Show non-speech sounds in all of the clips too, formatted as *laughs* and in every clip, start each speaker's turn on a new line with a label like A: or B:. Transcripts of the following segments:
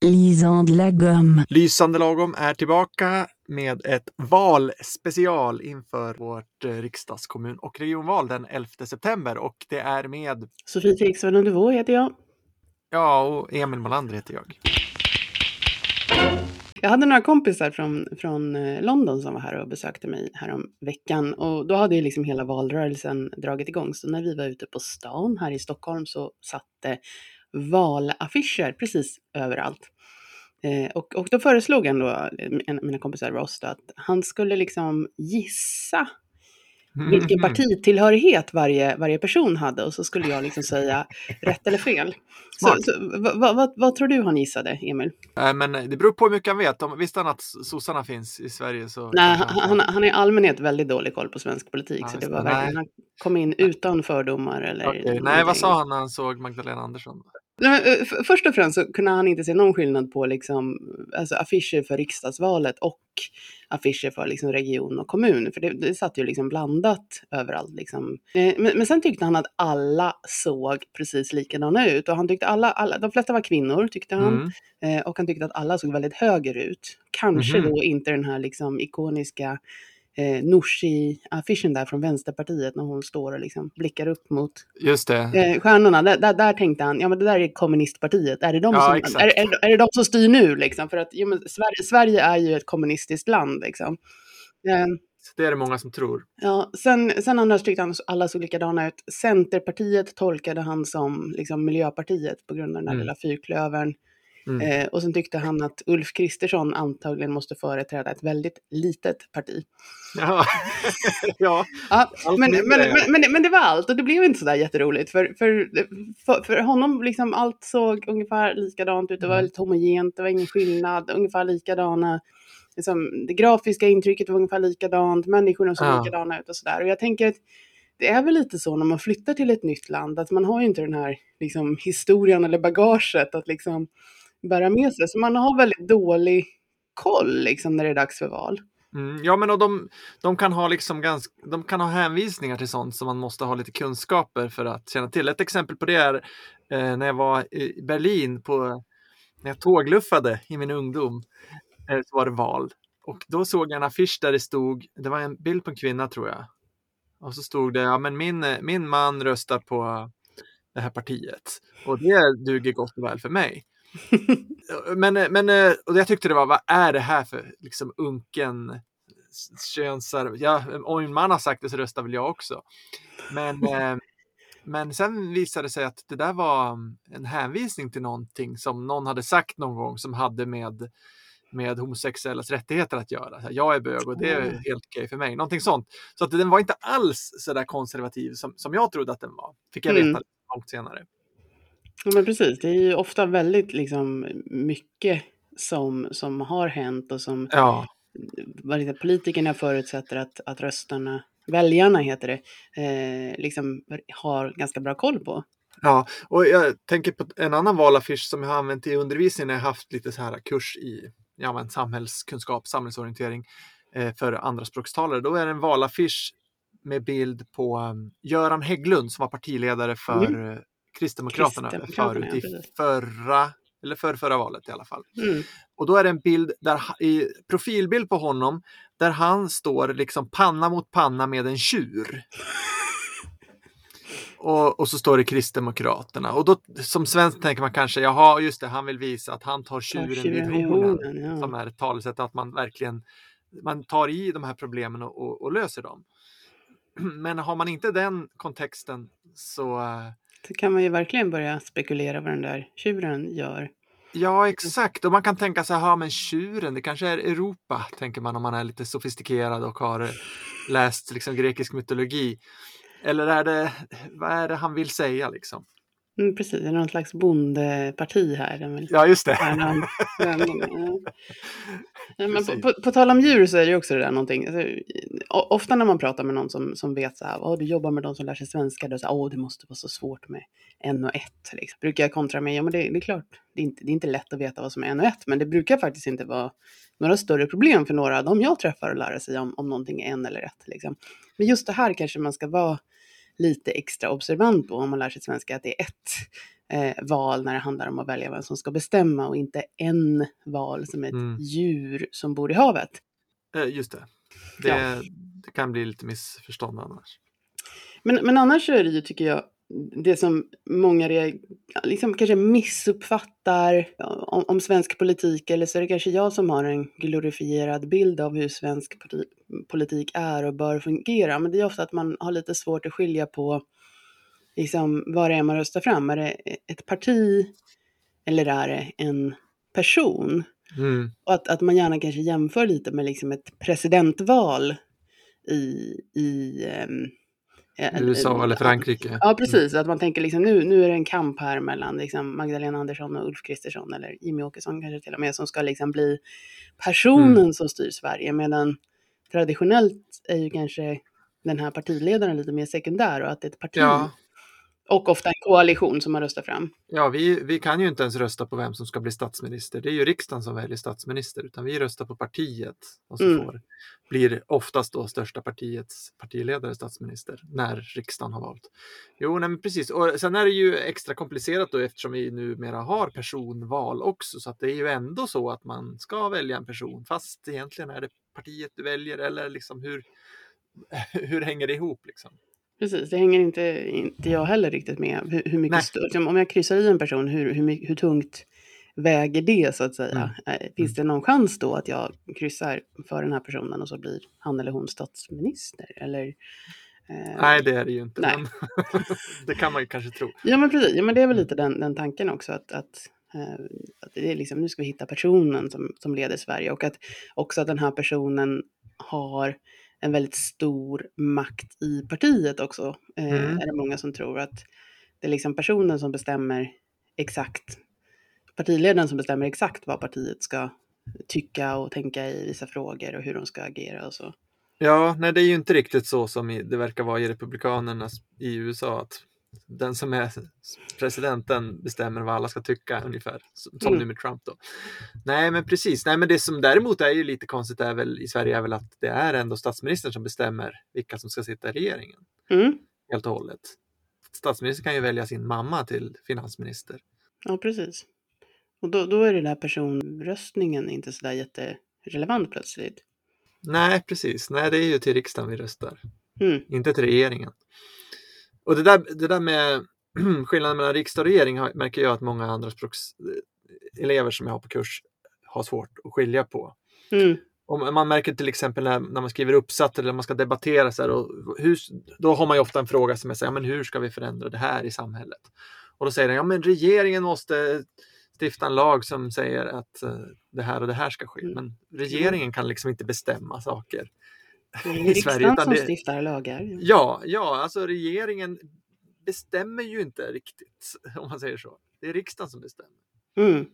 A: Lisande lagom.
B: Lysande lagom är tillbaka med ett valspecial inför vårt eh, riksdagskommun och regionval den 11 september och det är med,
C: Sofie Tegsvärd Undervå heter jag.
B: ja, och Emil Molander heter jag.
C: Jag hade några kompisar från, från eh, London som var här och besökte mig härom veckan och då hade ju liksom hela valrörelsen dragit igång. Så när vi var ute på stan här i Stockholm så satt det valaffischer precis överallt. Eh, och, och då föreslog han då, eh, en av mina kompisar Ross, då, att han skulle liksom gissa vilken partitillhörighet varje, varje person hade och så skulle jag liksom säga rätt eller fel. Så, så, vad, vad, vad, tror du han gissade, Emil?
B: Nej, men det beror på hur mycket han vet. Om, visste han att sossarna finns i Sverige så...
C: Nej, han, han, är i allmänhet väldigt dålig koll på svensk politik,
B: Ja,
C: så det var verkligen, han kom in utan fördomar eller
B: Okej, Nej, vad sa han när han såg Magdalena Andersson?
C: Eh, Först och främst så kunde han inte se någon skillnad på liksom, alltså affischer för riksdagsvalet och affischer för liksom, region och kommun. För det, det satt ju liksom blandat överallt. Liksom. Eh, Men, men sen tyckte han att alla såg precis likadana ut. Och han tyckte alla, alla de flesta var kvinnor tyckte han.
B: Mm.
C: Eh, och han tyckte att alla såg väldigt höger ut. Kanske
B: Mhm.
C: då inte den här liksom ikoniska eh, Nooshi-affischen där från Vänsterpartiet när hon står och liksom blickar upp mot
B: Just det.
C: eh, stjärnorna. Där, där, där tänkte han, ja men det där är kommunistpartiet. Är det de,
B: Ja,
C: som,
B: exakt.
C: är, är, är det de som styr nu liksom? För att ja, men Sverige, Sverige är ju ett kommunistiskt land liksom. Eh,
B: Det är det många som tror.
C: Ja, sen, sen annars tyckte han alla såg likadana ut. Centerpartiet tolkade han som liksom, Miljöpartiet på grund av den där
B: Mm.
C: lilla fyrklövern.
B: Mm.
C: Eh, och sen tyckte han att Ulf Kristersson antagligen måste företräda ett väldigt litet parti.
B: Ja. *laughs* ja.
C: Men, men, men, men, det- men det var allt och det blev inte så där jätteroligt. För, för, för, för honom, liksom, allt såg ungefär likadant ut. Det var
B: Mm.
C: väldigt homogent, det var ingen skillnad, ungefär likadana. Liksom, det grafiska intrycket var ungefär likadant, människorna såg
B: Ja.
C: likadana ut och sådär. Och jag tänker att det är väl lite så när man flyttar till ett nytt land, att man har ju inte den här liksom, historien eller bagaget att liksom, bära med sig. Så man har väldigt dålig koll liksom, när det är dags för val.
B: Mm, ja, men och de, de kan ha liksom ganska, de kan ha hänvisningar till sånt som man måste ha lite kunskaper för att känna till. Ett exempel på det är eh, när jag var i Berlin på, när jag tågluffade i min ungdom, eh, så var det val. Och då såg jag en affisch där det stod, det var en bild på en kvinna tror jag. Och så stod det, ja men min, min man röstar på det här partiet. Och det duger gott och väl för mig. *laughs* men, men eh, och jag tyckte det var, vad är det här för liksom unken könsar... Ja, om min man har sagt det så röstar väl jag också. Men, *laughs* eh, men sen visade det sig att det där var en hänvisning till någonting som någon hade sagt någon gång som hade med med homosexuellas rättigheter att göra. Jag är bög och det är
C: Mm.
B: helt okej för mig. Någonting sånt. Så att den var inte alls så där konservativ som, som jag trodde att den var. Fick jag
C: Mm.
B: veta långt senare.
C: Ja, men precis, det är ju ofta väldigt liksom, mycket som, som har hänt och som
B: Ja,
C: politikerna förutsätter att, att röstarna, väljarna heter det, eh, liksom har ganska bra koll på.
B: Ja, och jag tänker på en annan valaffisch som jag har använt i undervisningen när jag haft lite så här kurs i ja, men samhällskunskap, samhällsorientering eh, för andraspråkstalare. Då är det en valaffisch med bild på um, Göran Hägglund som var partiledare för mm. Kristdemokraterna,
C: Kristdemokraterna,
B: förut
C: ja,
B: i förra, eller för förra valet i alla fall.
C: Mm.
B: Och då är det en bild där, i profilbild på honom där han står liksom panna mot panna med en tjur. Och, och så står det Kristdemokraterna. Och då som svensk tänker man kanske, jaha just det, han vill visa att han tar
C: Ta
B: tjuren vid hornen.
C: hornen,
B: Som
C: ja.
B: är ett talesätt att man verkligen man tar i de här problemen och, och, och löser dem. *clears throat* Men har man inte den kontexten så
C: Så kan man ju verkligen börja spekulera vad den där tjuren gör.
B: Ja, exakt. Och man kan tänka så här, men tjuren, det kanske är Europa, tänker man om man är lite sofistikerad och har läst liksom, grekisk mytologi. Eller är det, vad är det han vill säga liksom?
C: Mm, precis, det är någon slags bondeparti här.
B: Ja, just det.
C: värna om- ja. *laughs* Men på, på, på tal om djur så är det också det där någonting. Alltså, ofta när man pratar med någon som, som vet så här, "Åh, du jobbar med de som lär sig svenska, då så här, åh, det måste vara så svårt med en och ett. Liksom. Brukar jag kontra med, ja men det, det är klart, det är, inte, det är inte lätt att veta vad som är en och ett, men det brukar faktiskt inte vara några större problem för några av dem jag träffar att lära sig om, om någonting är en eller ett. Liksom. Men just det här kanske man ska vara lite extra observant på om man lär sig svenska att det är ett eh, val när det handlar om att välja vem som ska bestämma och inte en val som ett
B: Mm.
C: djur som bor i havet.
B: Eh, Just det. Det,
C: Ja.
B: det kan bli lite missförstånd annars.
C: Men, men annars är det ju, tycker jag, det som många liksom kanske missuppfattar om, om svensk politik, eller så är det kanske jag som har en glorifierad bild av hur svensk politik är och bör fungera. Men det är ofta att man har lite svårt att skilja på liksom, vad det är man röstar fram. Är det ett parti eller är det en person?
B: Mm.
C: Och att, att man gärna kanske jämför lite med liksom ett presidentval i, i eh,
B: USA eller Frankrike.
C: Ja, precis. Att man tänker liksom nu, nu är det en kamp här mellan liksom Magdalena Andersson och Ulf Kristersson eller Jimmy Åkesson kanske till och med som ska liksom bli personen
B: Mm.
C: som styr Sverige. Medan traditionellt är ju kanske den här partiledaren lite mer sekundär och att det är ett parti
B: Ja,
C: och ofta en koalition som man röstar fram.
B: ja vi, vi kan ju inte ens rösta på vem som ska bli statsminister. Det är ju riksdagen som väljer statsminister, utan vi röstar på partiet. Och så
C: Mm.
B: får, blir oftast då största partiets partiledare statsminister när riksdagen har valt. Jo, nej, precis. Och sen är det ju extra komplicerat då eftersom vi numera har personval också, så att det är ju ändå så att man ska välja en person, fast egentligen är det partiet du väljer eller liksom hur, *laughs* hur hänger det ihop liksom?
C: Precis, det hänger inte, inte jag heller riktigt med. Hur, hur mycket
B: Nej.
C: stö- liksom, om jag kryssar i en person, hur, hur, hur tungt väger det så att säga?
B: Mm.
C: Eh, Finns det någon chans då att jag kryssar för den här personen och så blir han eller hon statsminister? Eller, eh,
B: Nej, det är det ju inte.
C: Nej. *laughs*
B: Det kan man ju kanske tro.
C: Ja men precis, ja, men det är väl lite den, den tanken också att, att, eh, att det är liksom, nu ska vi hitta personen som, som leder Sverige och att också att den här personen har en väldigt stor makt i partiet också. Eh,
B: Mm.
C: Är det många som tror att det är liksom personen som bestämmer exakt, partiledaren som bestämmer exakt vad partiet ska tycka och tänka i vissa frågor och hur de ska agera och så.
B: Ja, nej, det är ju inte riktigt så som det verkar vara i Republikanernas i USA. Att den som är presidenten bestämmer vad alla ska tycka ungefär. Som,
C: Mm.
B: nu med Trump då. Nej, men precis. Nej, men det som däremot är ju lite konstigt är väl i Sverige är väl att det är ändå statsministern som bestämmer vilka som ska sitta i regeringen.
C: Mm.
B: Helt och hållet. Statsministern kan ju välja sin mamma till finansminister.
C: Ja, precis. Och då, då är det där personröstningen inte sådär jätterelevant plötsligt.
B: Nej, precis. Nej, det är ju till riksdagen vi röstar.
C: Mm.
B: inte till regeringen. Och det där, det där med *clears throat* skillnaden mellan riksdag och regering har, märker jag att många andra språks elever som jag har på kurs har svårt att skilja på.
C: Mm.
B: Och man märker till exempel när, när man skriver uppsatser eller man ska debattera så här, och hur, då har man ju ofta en fråga som är så här, men hur ska vi förändra det här i samhället? Och då säger den, ja men regeringen måste stifta en lag som säger att eh, det här och det här ska ske.
C: Mm.
B: Men regeringen kan liksom inte bestämma saker.
C: Det är *laughs*
B: i
C: ju
B: Sverige,
C: riksdagen
B: utan
C: som
B: det-
C: stiftar lagar.
B: Ja, ja, alltså regeringen bestämmer ju inte riktigt, om man säger så. Det är riksdagen som bestämmer.
C: Mm.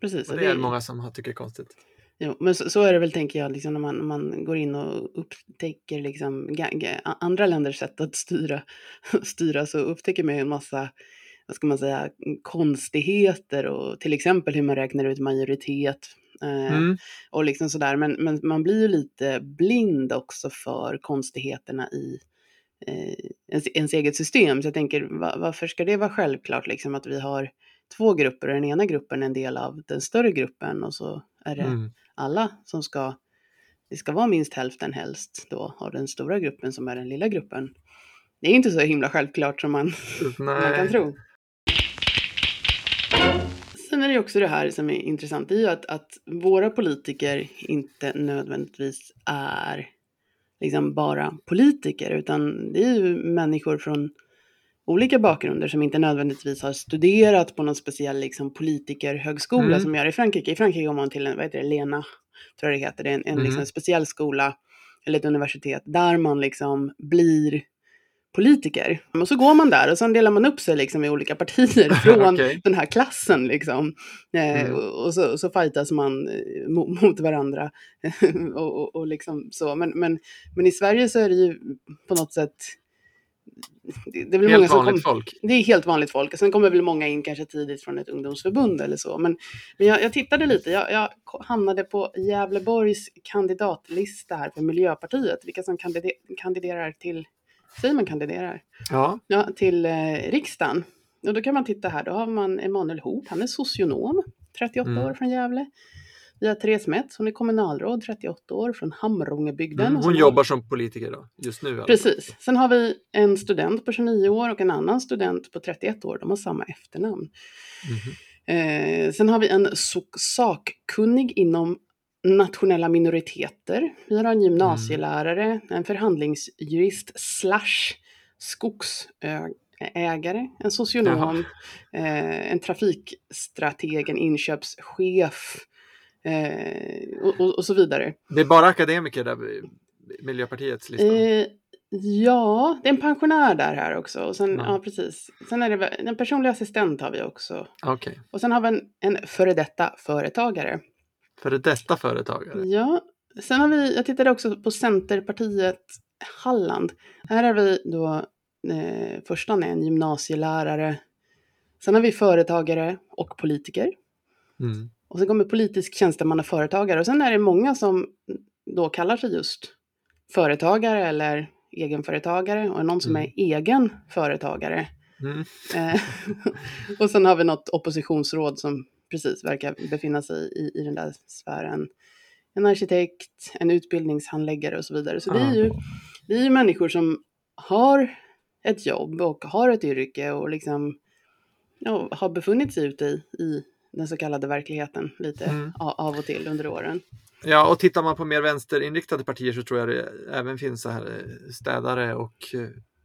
C: Precis.
B: Och
C: och
B: det är många som tycker är konstigt.
C: Jo, men så, så är det väl, tänker jag, liksom, när man, när man går in och upptäcker liksom, andra länders sätt att styra, *laughs* styra så upptäcker man ju en massa vad ska man säga, konstigheter och till exempel hur man räknar ut majoritet. Eh,
B: Mm.
C: och liksom sådär. Men, men man blir ju lite blind också för konstigheterna i eh, ens, ens eget system. Så jag tänker, va, varför ska det vara självklart liksom att vi har två grupper och den ena gruppen är en del av den större gruppen och så är det
B: Mm.
C: alla som ska, det ska vara minst hälften helst då av den stora gruppen som är den lilla gruppen. Det är inte så himla självklart som man, *laughs* man kan tro. Är också det här som är intressant, det är ju att, att våra politiker inte nödvändigtvis är liksom bara politiker, utan det är ju människor från olika bakgrunder som inte nödvändigtvis har studerat på någon speciell liksom, politikerhögskola
B: Mm.
C: som gör i Frankrike. I Frankrike går man till en, vad heter det, Lena, tror jag det heter, det är en, en
B: Mm.
C: liksom, speciell skola eller ett universitet där man liksom blir politiker. Och så går man där och sen delar man upp sig liksom i olika partier *laughs* från
B: Okej.
C: den här klassen liksom. Eh,
B: Mm.
C: och, så, så fightas man eh, mot, mot varandra. *laughs* och, och, och liksom så. Men, men, men i Sverige så är det ju på något sätt det, det är väl många
B: Helt
C: som
B: vanligt
C: kom,
B: folk.
C: det är helt vanligt folk. Sen kommer väl många in kanske tidigt från ett ungdomsförbund eller så. Men, men jag, jag tittade lite. Jag, jag hamnade på Gävleborgs kandidatlista här för Miljöpartiet. Vilka som kandide, kandiderar till säger man kandiderar,
B: Ja.
C: ja, till eh, riksdagen. Och då kan man titta här, då har man Emanuel Hoop, han är socionom, 38
B: Mm.
C: år från Gävle. Vi har Therese Metz, hon är kommunalråd, 38 år från Hamrångebygden.
B: Mm, hon jobbar som politiker då, just nu.
C: Precis. Sen har vi en student på 29 år och en annan student på 31 år. De har samma efternamn.
B: Mhm.
C: Eh, sen har vi en sakkunnig inom nationella minoriteter. Vi har en gymnasielärare, en förhandlingsjurist slash skogsägare, en socionom, eh, en trafikstrateg, en inköpschef eh, och, och, och så vidare.
B: Det är bara akademiker där, Miljöpartiets lista.
C: Eh, ja, det är en pensionär där här också. Och sen,
B: Ja.
C: ja. precis. Sen är det en personlig assistent har vi också.
B: Okej.
C: Och sen har vi en, en före detta företagare.
B: Före detta företagare.
C: Ja, sen har vi, jag tittade också på Centerpartiet Halland. Här har vi då, eh, första är en gymnasielärare. Sen har vi företagare och politiker.
B: Mm.
C: Och sen kommer politisk tjänstemannaföretagare. Och sen är det många som då kallar sig just företagare eller egenföretagare. Och någon som
B: Mm.
C: är egen företagare.
B: Mm.
C: Eh, *laughs* och sen har vi något oppositionsråd som precis verkar befinna sig i, i den där sfären. En arkitekt, en utbildningshandläggare och så vidare. Så det är
B: Ja.
C: ju, det är ju människor som har ett jobb och har ett yrke och liksom ja, har befunnit sig ute i, i den så kallade verkligheten lite
B: Mm.
C: av och till under åren.
B: Ja, och tittar man på mer vänsterinriktade partier så tror jag det även finns så här eh, städare och eh,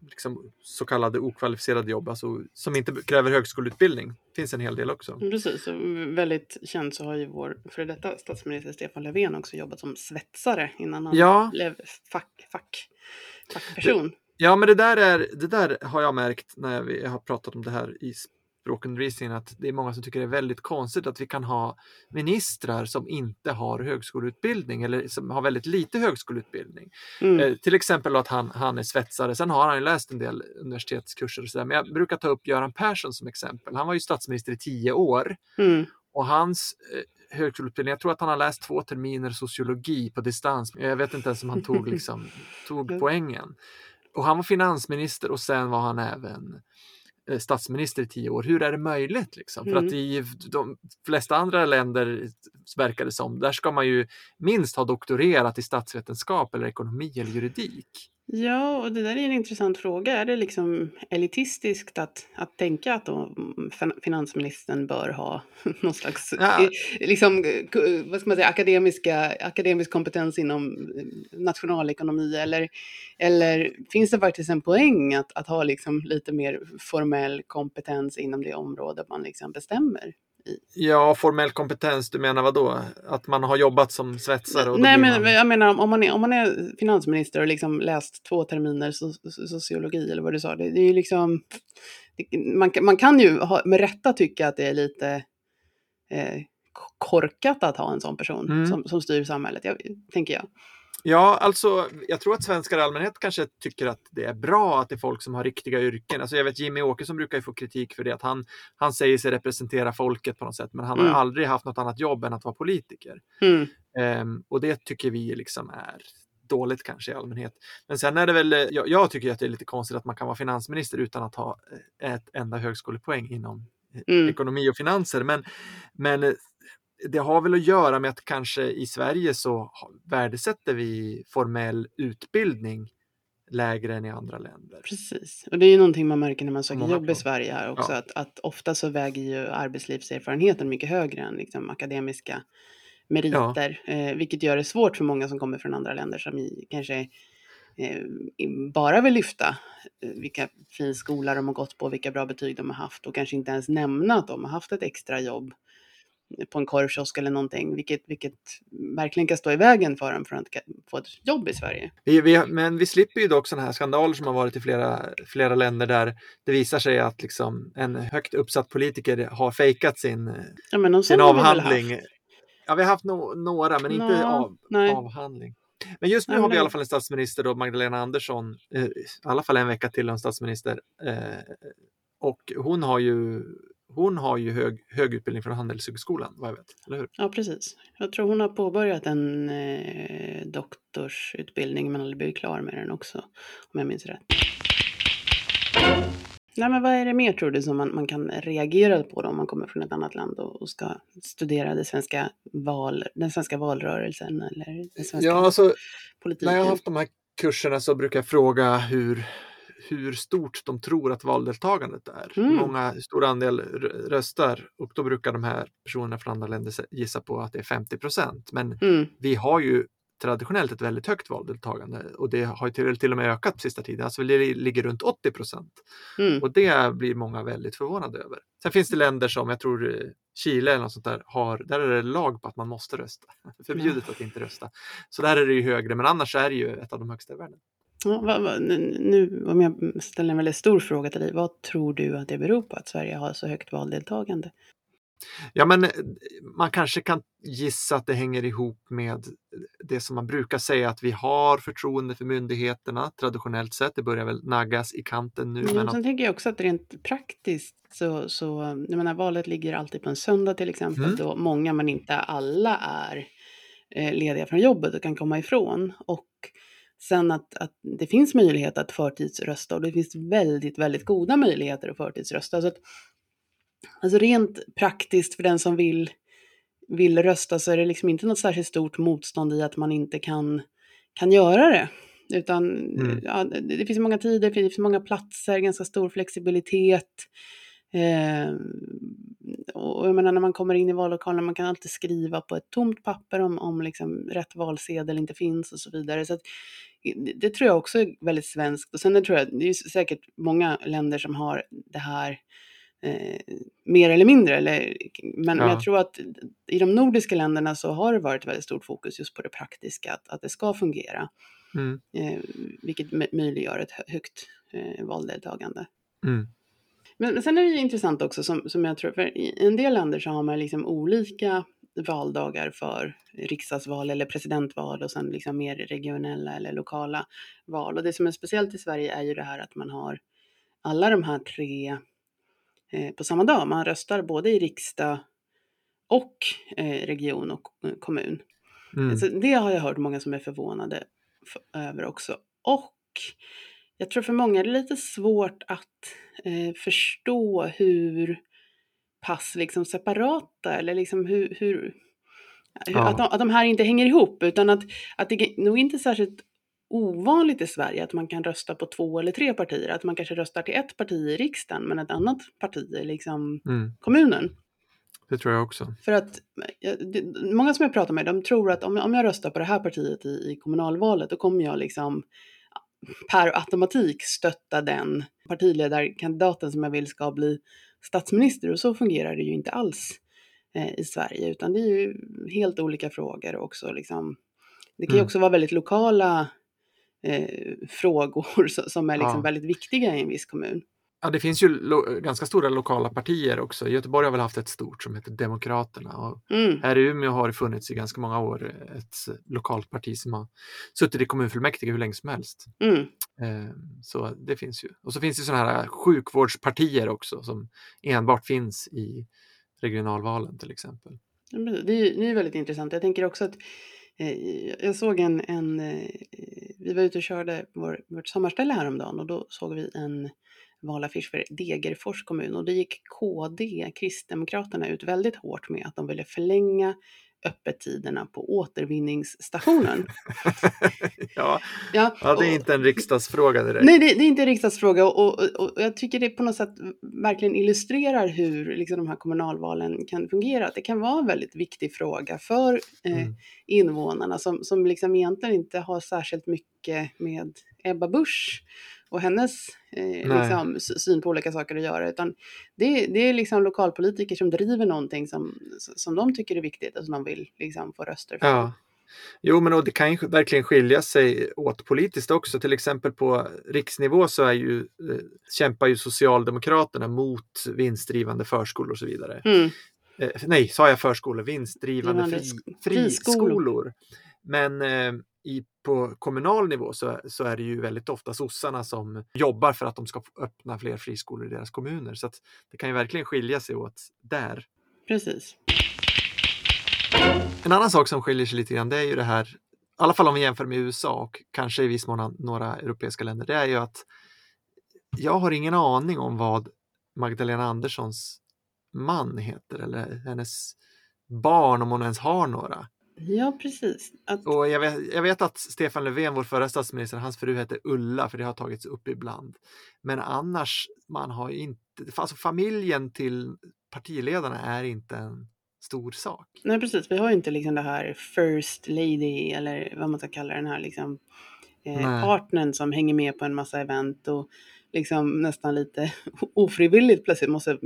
B: liksom så kallade okvalificerade jobb, alltså som inte kräver högskoleutbildning. finns en hel del också.
C: Precis, och väldigt känt så har ju vår före detta statsminister Stefan Löfven också jobbat som svetsare innan han
B: Ja.
C: blev fack, fack, fackperson.
B: Ja, men det där, är, det där har jag märkt när vi har pratat om det här i språkundervisningen att det är många som tycker det är väldigt konstigt att vi kan ha ministrar som inte har högskoleutbildning eller som har väldigt lite högskoleutbildning.
C: Mm.
B: Eh, till exempel att han, han är svetsare, sen har han läst en del universitetskurser och sådär. Men jag brukar ta upp Göran Persson som exempel. Han var ju statsminister i tio år
C: Mm.
B: och hans eh, högskoleutbildning, jag tror att han har läst två terminer sociologi på distans. Jag vet inte ens om han tog, *laughs* liksom, tog poängen. Och han var finansminister och sen var han även statsminister i tio år. Hur är det möjligt? Liksom? För
C: Mm.
B: att i de flesta andra länder verkar det som, där ska man ju minst ha doktorerat i statsvetenskap eller ekonomi eller juridik.
C: Ja, och det där är en intressant fråga. Är det liksom elitistiskt att, att tänka att mm, fin- finansministern bör ha *laughs* någon slags
B: Ja.
C: eh, liksom, eh, vad ska man säga, akademiska, akademisk kompetens inom eh, nationalekonomi? Eller, eller finns det faktiskt en poäng att, att ha liksom lite mer formell kompetens inom det område man liksom bestämmer?
B: Ja, formell kompetens, du menar vad då? Att man har jobbat som svetsare? Och
C: Nej, men
B: man...
C: jag menar om- man är, om man är finansminister och liksom läst två terminer so, so, sociologi eller vad du sa, det, det är ju liksom, det, man, man kan ju ha, med rätta tycka att det är lite eh, korkat att ha en sån person
B: Mm.
C: som, som styr samhället, jag, tänker jag.
B: Ja, alltså jag tror att svenskar i allmänhet kanske tycker att det är bra att det är folk som har riktiga yrken. Alltså jag vet Jimmy Åkesson brukar ju få kritik för det, att han, han säger sig representera folket på något sätt, men han har
C: Mm.
B: aldrig haft något annat jobb än att vara politiker.
C: Mm.
B: Ehm, och det tycker vi liksom är dåligt kanske i allmänhet. Men sen är det väl, eh, jag, jag tycker att det är lite konstigt att man kan vara finansminister utan att ha eh, ett enda högskolepoäng inom eh,
C: Mm.
B: ekonomi och finanser. Men, men det har väl att göra med att kanske i Sverige så värdesätter vi formell utbildning lägre än i andra länder.
C: Precis, och det är ju någonting man märker när man söker
B: Många
C: jobb i. Sverige här också,
B: Ja.
C: att, att ofta så väger ju arbetslivserfarenheten mycket högre än liksom akademiska meriter, eh, vilket gör det svårt för många som kommer från andra länder som i, kanske eh, bara vill lyfta eh, vilka fin skola de har gått på, vilka bra betyg de har haft och kanske inte ens nämna att de har haft ett extra jobb på en korvkiosk eller någonting, vilket, vilket verkligen kan stå i vägen för dem för att få ett jobb i Sverige.
B: Vi, vi, men vi slipper ju dock sådana här skandaler som har varit i flera, flera länder där det visar sig att liksom en högt uppsatt politiker har fejkat sin,
C: Ja,
B: sin avhandling. Ja, vi har haft no, några, men inte
C: Nå,
B: av,
C: nej.
B: avhandling. Men just nu
C: Nej,
B: har vi i alla fall en statsminister, då, Magdalena Andersson, eh, i alla fall en vecka till en statsminister. Eh, och hon har ju hon har ju hög, hög utbildning från Handelshögskolan, vad jag vet, eller hur?
C: Ja, precis. Jag tror hon har påbörjat en eh, doktorsutbildning men aldrig blivit klar med den också, om jag minns rätt. Nej, men vad är det mer tror du som man, man kan reagera på då om man kommer från ett annat land och, och ska studera det svenska val, den svenska valrörelsen eller den svenska
B: Ja, alltså,
C: politiken?
B: när jag har haft de här kurserna så brukar jag fråga hur, hur stort de tror att valdeltagandet är.
C: Mm.
B: många, hur stor andel röstar och då brukar de här personerna från andra länder gissa på att det är 50 procent. Men
C: Mm,
B: vi har ju traditionellt ett väldigt högt valdeltagande och det har ju till, till och med ökat på sista tiden. Alltså det ligger runt 80 procent.
C: mm,
B: Och det blir många väldigt förvånade över. Sen finns det länder som, jag tror Chile eller något sånt där, har, där är det lag på att man måste rösta. *laughs* Förbjudet att inte rösta. Så där är det ju högre, men annars är det ju ett av de högsta i världen.
C: Nu- om jag ställer en väldigt stor fråga till dig, vad tror du att det beror på att Sverige har så högt valdeltagande?
B: Ja, men eh, man kanske kan gissa att det hänger ihop med det som man brukar säga att vi har förtroende för myndigheterna traditionellt sett. Det börjar väl naggas i kanten nu.
C: Men
B: Men att,
C: sen tänker jag också att rent praktiskt så, så jag menar, valet ligger alltid på en söndag till exempel,
B: Mm.
C: då många men inte alla är eh, lediga från jobbet och kan komma ifrån. Och sen att, att det finns möjlighet att förtidsrösta och det finns väldigt, väldigt goda möjligheter att förtidsrösta. Så att, alltså rent praktiskt för den som vill, vill rösta så är det liksom inte något särskilt stort motstånd i att man inte kan, kan göra det. Utan
B: Mm.
C: ja, det, finns många tider, det finns många platser, ganska stor flexibilitet. Eh, och jag menar när man kommer in i vallokalen, man kan alltid skriva på ett tomt papper om, om liksom rätt valsedel inte finns och så vidare. Så att, det, tror jag också är väldigt svenskt. Och sen det tror jag, det är säkert många länder som har det här eh, mer eller mindre. Eller, men,
B: Ja.
C: jag tror att i de nordiska länderna så har det varit väldigt stort fokus just på det praktiska, att, att det ska fungera.
B: mm,
C: Eh, vilket mö- möjliggör ett hö- högt eh, valdeltagande.
B: mm,
C: Men, men sen är det ju intressant också som, som jag tror, för i en del länder så har man liksom olika valdagar för riksdagsval eller presidentval och sen liksom mer regionella eller lokala val. Och det som är speciellt i Sverige är ju det här att man har alla de här tre eh, på samma dag. Man röstar både i riksdag och eh, region och eh, kommun.
B: mm.
C: Så det har jag hört många som är förvånade över också. Och jag tror för många är det lite svårt att eh, förstå hur pass liksom separata eller liksom hur, hur
B: Ja.
C: att, de, att de här inte hänger ihop utan att, att det är nog inte särskilt ovanligt i Sverige att man kan rösta på två eller tre partier. Att man kanske röstar till ett parti i riksdagen men ett annat parti i liksom
B: Mm,
C: kommunen.
B: det tror jag också.
C: För att många som jag pratar med, de tror att om, om jag röstar på det här partiet i, i kommunalvalet, då kommer jag liksom per automatik stötta den partiledarkandidaten som jag vill ska bli statsminister. Och så fungerar det ju inte alls eh, i Sverige, utan det är ju helt olika frågor också. Liksom. Det kan ju
B: Mm.
C: också vara väldigt lokala eh, frågor *laughs* som är liksom
B: Ja.
C: väldigt viktiga i en viss kommun.
B: Ja, det finns ju ganska stora lokala partier också. Göteborg har väl haft ett stort som heter Demokraterna. Och
C: Mm.
B: här i Umeå har det funnits i ganska många år ett lokalt parti som har suttit i kommunfullmäktige hur länge som helst.
C: Mm.
B: Eh, Så det finns ju. Och så finns det sådana här sjukvårdspartier också som enbart finns i regionalvalen till exempel.
C: Det är, det är väldigt intressant. Jag tänker också att eh, jag såg en, en eh, vi var ute och körde vår, vårt sommarställe häromdagen och då såg vi en valaffisch för Degerfors kommun och det gick KD, Kristdemokraterna, ut väldigt hårt med att de ville förlänga öppettiderna på återvinningsstationen. *laughs*
B: ja,
C: Ja,
B: ja, det är
C: och-
B: inte en riksdagsfråga direkt.
C: Nej, det, det är inte en riksdagsfråga och, och, och jag tycker det på något sätt verkligen illustrerar hur liksom, de här kommunalvalen kan fungera. Att det kan vara en väldigt viktig fråga för eh,
B: Mm.
C: invånarna som, som liksom egentligen inte har särskilt mycket med Ebba Busch och hennes eh, liksom, sy- syn på olika saker att göra. Utan det, det är liksom lokalpolitiker som driver någonting som, som de tycker är viktigt och som de vill liksom, få röster för.
B: Ja. Jo, men och det kan ju verkligen skilja sig åt politiskt också. Till exempel på riksnivå så är ju, eh, kämpar ju Socialdemokraterna mot vinstdrivande förskolor och så vidare.
C: Mm.
B: Eh, nej, sa jag förskolor? Vinstdrivande
C: Drivande
B: fri,
C: sk-
B: friskolor.
C: friskolor.
B: Men eh, i på kommunal nivå så, så är det ju väldigt ofta sossarna som jobbar för att de ska öppna fler friskolor i deras kommuner. Så att det kan ju verkligen skilja sig åt där.
C: Precis.
B: En annan sak som skiljer sig lite grann det är ju det här, i alla fall om vi jämför med USA och kanske i viss mån några europeiska länder, det är ju att jag har ingen aning om vad Magdalena Anderssons man heter eller hennes barn om hon ens har några.
C: Ja, precis. Att,
B: Och jag vet, jag vet att Stefan Löfven, vår förra statsminister, hans fru heter Ulla, för det har tagits upp ibland. Men annars, man har ju inte, alltså familjen till partiledarna är inte en stor sak.
C: nej, precis. Vi har ju inte liksom det här first lady eller vad man ska kalla den här liksom eh, partnern som hänger med på en massa event och liksom nästan lite *laughs* ofrivilligt plötsligt måste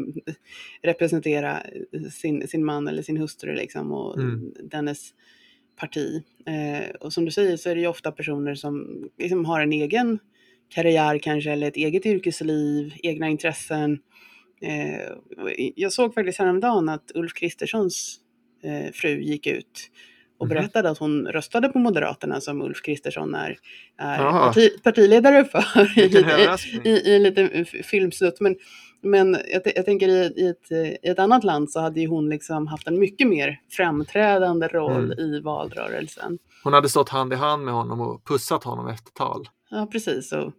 C: representera sin, sin man eller sin hustru liksom och
B: Mm.
C: dennes parti. Eh, och som du säger så är det ju ofta personer som liksom har en egen karriär kanske eller ett eget yrkesliv, egna intressen. Eh, jag såg faktiskt häromdagen att Ulf Kristerssons eh, fru gick ut och
B: Mhm.
C: berättade att hon röstade på Moderaterna som Ulf Kristersson är, är parti, partiledare för i, i,
B: överraskning.
C: i, i f- filmsnutt. Men, men jag, jag tänker i, i, ett, i ett annat land så hade ju hon liksom haft en mycket mer framträdande roll
B: Mm.
C: i valrörelsen.
B: Hon hade stått hand i hand med honom och pussat honom efter tal.
C: Ja, precis. Och,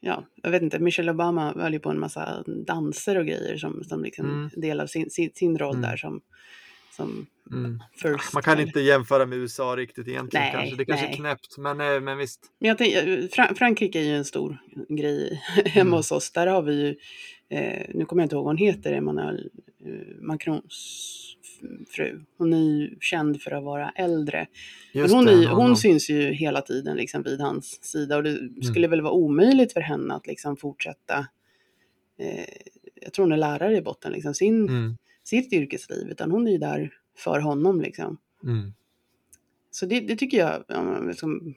C: ja, jag vet inte, Michelle Obama höll ju på en massa danser och grejer som, som liksom
B: Mm.
C: del av sin, sin, sin roll
B: Mm.
C: där som
B: Mm. Man kan inte jämföra med USA riktigt egentligen
C: Nej,
B: kanske. Det kanske
C: nej.
B: är knäppt, men, eh, men visst.
C: Men jag tänker, Fran- Frankrike är ju en stor grej *laughs* hemma
B: Mm.
C: hos oss. Där har vi ju, eh, nu kommer jag inte ihåg vad hon heter, Emmanuel eh, Macrons fru. Hon är ju känd för att vara äldre.
B: Just
C: Men hon,
B: det,
C: är, hon syns ju hela tiden liksom vid hans sida och det skulle väl vara omöjligt för henne att liksom fortsätta eh, jag tror hon är lärare i botten, liksom, sin,
B: Mm.
C: Sitt yrkesliv, utan hon är ju där för honom. Liksom.
B: Mm.
C: Så det, det tycker jag, om man liksom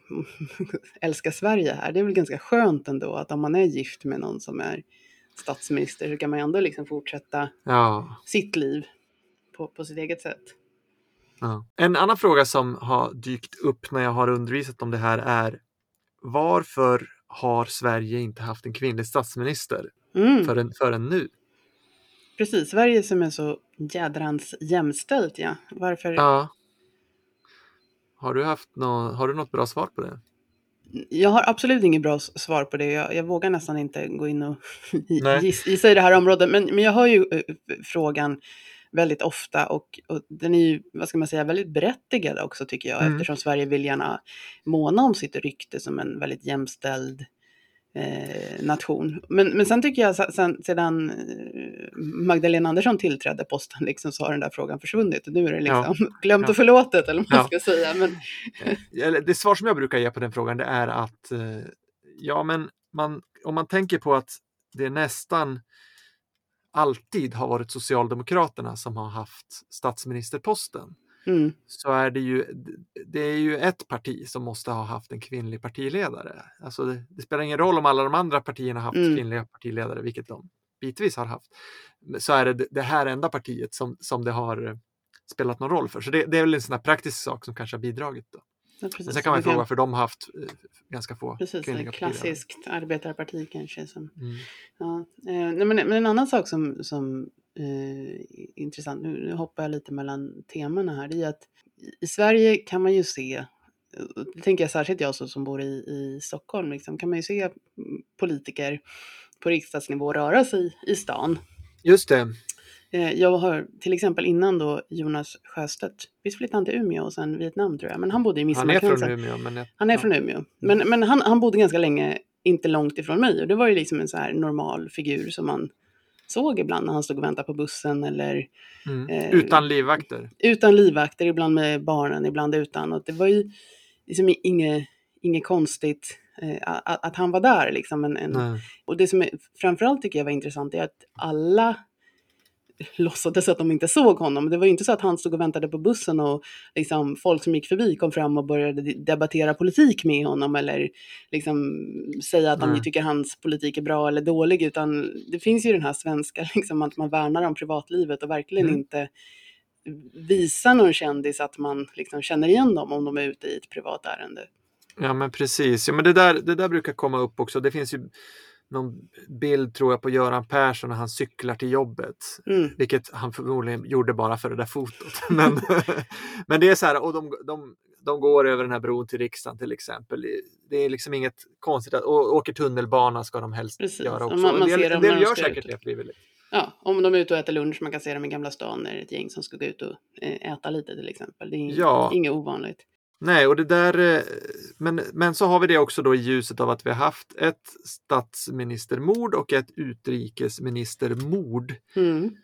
C: *laughs* älskar Sverige här, det är väl ganska skönt ändå att om man är gift med någon som är statsminister så kan man ändå liksom fortsätta
B: Ja.
C: sitt liv på, på sitt eget sätt.
B: Ja. En annan fråga som har dykt upp när jag har undervisat om det här är varför har Sverige inte haft en kvinnlig statsminister
C: Mm,
B: förrän, förrän nu?
C: Precis, Sverige som är så jädrans jämställt, ja. Varför?
B: Ja. Har du, haft nå, har du något bra svar på det?
C: Jag har absolut inget bra svar på det. Jag, jag vågar nästan inte gå in och *laughs* gissa i det här området. Men, men jag hör ju eh, frågan väldigt ofta och, och den är ju, vad ska man säga, väldigt berättigad också tycker jag.
B: Mm.
C: Eftersom Sverige vill gärna måna om sitt rykte som en väldigt jämställd eh, nation. Men, men sen tycker jag se- sen, sedan eh, Magdalena Andersson tillträdde posten liksom, så har den där frågan försvunnit. Nu är det liksom *laughs* glömt
B: Ja.
C: och förlåtet eller vad man
B: Ja.
C: ska säga. Men,
B: Eller det svar som jag brukar ge på den frågan det är att eh, ja, men man, om man tänker på att det nästan alltid har varit Socialdemokraterna som har haft statsministerposten
C: mm,
B: så är det ju, det är ju ett parti som måste ha haft en kvinnlig partiledare. Alltså det, det spelar ingen roll om alla de andra partierna har haft
C: Mm.
B: kvinnliga partiledare, vilket de bitvis har haft. Så är det det- här enda partiet som, som det har spelat någon roll för. Så det, det är väl en sån här praktisk sak som kanske har bidragit. Då.
C: ja, precis.
B: Men sen kan man ju fråga varför de har haft eh, ganska få
C: Precis,
B: kvinnliga partiledare.
C: klassiskt arbetarparti kanske. Som,
B: Mm.
C: ja. eh, nej, men, men en annan sak som, som eh, intressant, nu, nu hoppar jag lite mellan temana här, det är att i- i Sverige kan man ju se, eh, det tänker jag särskilt jag som bor i, i Stockholm, liksom, kan man ju se mm, politiker på riksdagsnivå röra sig i stan.
B: Just det.
C: Eh, Jag har till exempel innan då Jonas Sjöstedt, visst flyttade han till Umeå och sen Vietnam tror jag, men han bodde i
B: Han är från
C: Midsommarkransen.
B: Umeå. Men jag,
C: Han är
B: ja.
C: från Umeå. Men, men han, han bodde ganska länge inte långt ifrån mig och det var ju liksom en så här normal figur som man såg ibland när han stod och väntade på bussen eller
B: Mm.
C: eh,
B: Utan livvakter.
C: utan livvakter, ibland med barnen, ibland utan. Och det var ju liksom inget, inget konstigt eh, att, att han var där. Liksom. En, en, och det som är, framförallt tycker jag var intressant är att alla låtsades att de inte såg honom. Det var ju inte så att han stod och väntade på bussen och liksom, folk som gick förbi kom fram och började de- debattera politik med honom eller liksom, säga att de
B: Nej.
C: tycker hans politik är bra eller dålig. Utan det finns ju den här svenska, *laughs* liksom, att man värnar om privatlivet och verkligen
B: Mm.
C: inte visar någon kändis att man liksom känner igen dem om de är ute i ett privat ärende.
B: Ja men precis, ja, men det, där, det där brukar komma upp också. Det finns ju någon bild tror jag på Göran Persson när han cyklar till jobbet.
C: Mm.
B: Vilket han förmodligen gjorde bara för det där fotot. *laughs* Men, *laughs* men det är så här, och de, de, de går över den här bron till riksdagen till exempel. Det är liksom inget konstigt. Att, och åker tunnelbana ska de helst
C: Precis.
B: göra också.
C: man- man
B: en del, en del gör säkert
C: ut.
B: det frivilligt.
C: Ja, om de är ute och äter lunch, man kan se dem i Gamla stan när det är ett gäng som ska gå ut och eh, äta lite till exempel. Det är
B: Ja.
C: inget ovanligt.
B: Nej, och det där, eh, men, men så har vi det också då i ljuset av att vi har haft ett statsministermord och ett utrikesministermord
C: Mm.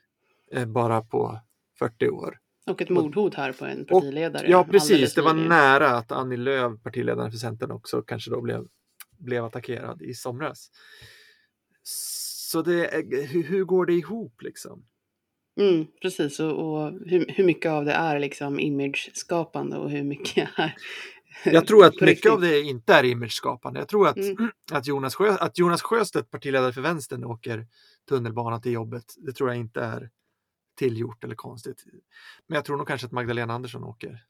B: eh, bara på 40 år.
C: Och ett mordhot här på en partiledare.
B: Ja, precis. Det var nära att Annie Lööf, partiledaren för Centern, också kanske då blev, blev attackerad i somras. Så det, är- hur, hur går det ihop liksom?
C: Mm, precis, och, och hur, hur mycket av det är liksom image-skapande och hur mycket *laughs* är
B: Jag tror att mycket av det inte är imageskapande. Jag tror att,
C: Mm. *clears throat*
B: att, Jonas Sjö, att Jonas Sjöstedt, partiledare för vänstern, åker tunnelbana till jobbet. Det tror jag inte är tillgjort eller konstigt. Men jag tror nog kanske att Magdalena Andersson åker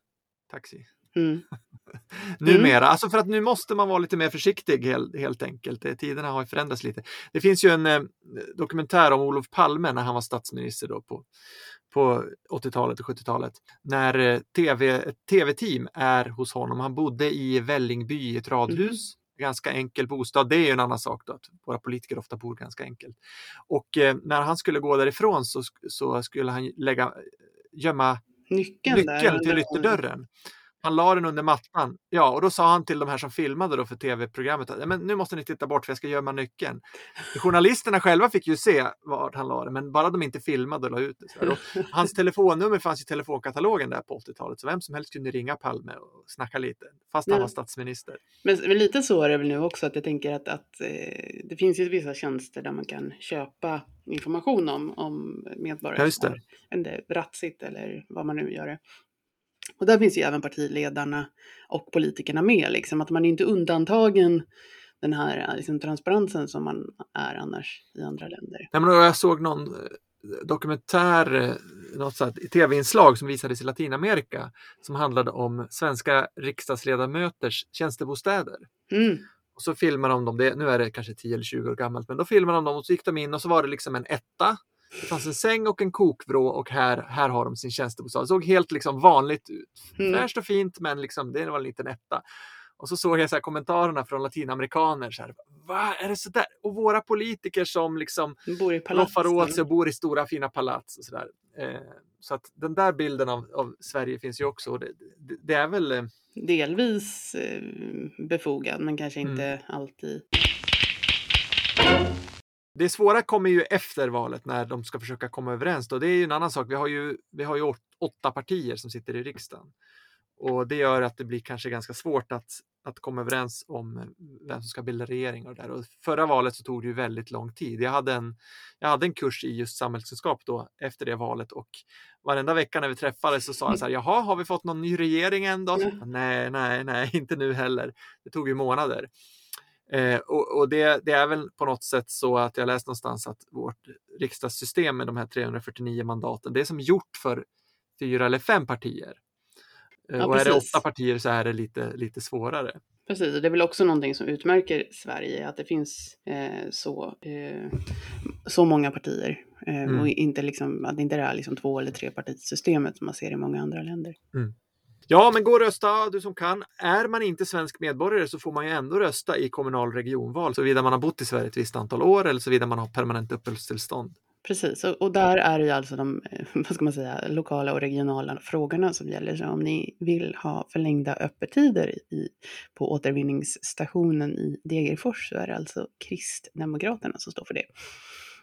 B: taxi.
C: Mm. *laughs*
B: Numera, alltså för att nu måste man vara lite mer försiktig helt, helt enkelt. Det- Tiderna har ju förändrats lite. Det finns ju en eh, dokumentär om Olof Palme när han var statsminister då på, på 80-talet och 70-talet. När eh, TV, ett tv-team är hos honom. Han bodde i Vällingby i ett radhus. Ganska enkel bostad. Det är ju en annan sak då, att våra politiker ofta bor ganska enkelt. Och eh, när han skulle gå därifrån så, så skulle han lägga, gömma
C: Nyckeln,
B: nyckeln till ytterdörren. Han la den under mattan. Ja, och då sa han till de här som filmade då för tv-programmet att "Ja, men nu måste ni titta bort för jag ska gömma nyckeln. Journalisterna själva fick ju se vart han la den, men bara de inte filmade och la ut det. Och hans telefonnummer fanns i telefonkatalogen där på 80-talet, så vem som helst kunde ringa Palme och snacka lite, fast han
C: Ja.
B: var statsminister.
C: Men men lite så är det väl nu också att jag tänker att, att eh, det finns ju vissa tjänster där man kan köpa information om, om medborgare
B: Ja, just det.
C: del ratsigt eller vad man nu gör det. Och där finns ju även partiledarna och politikerna med, liksom att man är inte undantagen den här eh, liksom, transparensen som man är annars i andra länder.
B: Nej, men jag såg någon eh, dokumentär, eh, något sånt tv-inslag som visades i Latinamerika som handlade om svenska riksdagsledamöters tjänstebostäder.
C: Mm.
B: Och så filmade de dem, det, nu är det kanske 10 eller 20 år gammalt, men då filmade de dem och så gick de in och så var det liksom en etta. Det fanns en säng och en kokvrå och här, här har de sin tjänstebostad. Det såg helt liksom vanligt ut.
C: Mm.
B: Fräscht och fint men liksom, det var en liten etta. Och så såg jag så kommentarerna från latinamerikaner. Så här, Va, är det så där? Och våra politiker som liksom roffar åt sig och bor i stora fina palats. Och så där. Eh, så att den där bilden av, av Sverige finns ju också. Det, det, det är väl... Eh,
C: Delvis eh, befogad, men kanske inte
B: Mm.
C: alltid.
B: Det svåra kommer ju efter valet när de ska försöka komma överens. Då. Det är ju en annan sak. Vi har ju, vi har ju åt- åtta partier som sitter i riksdagen. Och det gör att det blir kanske ganska svårt att, att komma överens om vem som ska bilda regering. Och där. Och förra valet så tog det ju väldigt lång tid. Jag hade, en, jag hade en kurs i just samhällskunskap då efter det valet och varenda vecka när vi träffades så sa jag så här, jaha, har vi fått någon ny regering än då?
C: Ja.
B: Nej, nej, nej, *laughs* inte nu heller. Det tog ju månader. Eh, och och det, det är väl på något sätt så att jag läst någonstans att vårt riksdagssystem med de här 349 mandaten, det är som gjort för fyra eller fem partier. Eh,
C: Ja,
B: och är det åtta partier så är det lite, lite svårare.
C: Precis, och det är väl också någonting som utmärker Sverige, att det finns eh, så, eh, så många partier. Eh,
B: Mm.
C: Och inte liksom, att det inte är liksom två eller tre partisystemet som man ser i många andra länder.
B: Ja, men gå och rösta du som kan. Är man inte svensk medborgare så får man ju ändå rösta i kommunal regionval, såvida man har bott i Sverige ett visst antal år eller såvida man har permanent uppehållstillstånd.
C: Precis, och, och där är det ju alltså de eh, *laughs* vad ska man säga, lokala och regionala frågorna som gäller. Så om ni vill ha förlängda öppettider i, på återvinningsstationen i Degerfors så är det alltså Kristdemokraterna som står för det.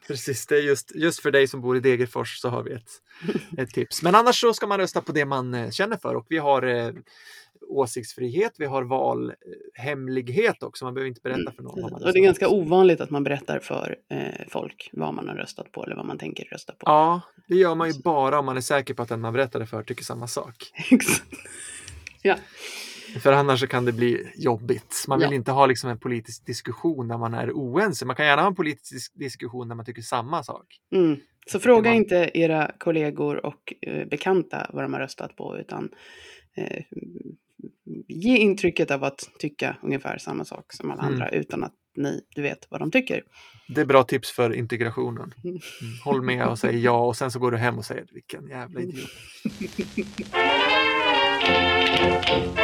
B: Precis, det är just, just för dig som bor i Degerfors så har vi ett, *laughs* ett tips. Men annars så ska man rösta på det man eh, känner för och vi har eh, åsiktsfrihet, vi har valhemlighet också. Man behöver inte berätta för någon. vad man
C: Och det är ganska ovanligt att man berättar för eh, folk vad man har röstat på eller vad man tänker rösta på.
B: Ja, det gör man ju bara om man är säker på att den man berättar det för tycker samma sak. *laughs*
C: Exakt. ja,
B: för annars kan det bli jobbigt. Man vill
C: ja.
B: inte ha liksom en politisk diskussion när man är oense. Man kan gärna ha en politisk diskussion när man tycker samma sak.
C: Mm. Så fråga
B: man...
C: inte era kollegor och eh, bekanta vad de har röstat på, utan eh, ge intrycket av att tycka ungefär samma sak som alla
B: mm.
C: andra utan att ni, du vet vad de tycker.
B: Det är bra tips för integrationen.
C: Mm.
B: Håll med och säg ja och sen så går du hem och säger vilken jävla idiot. *laughs*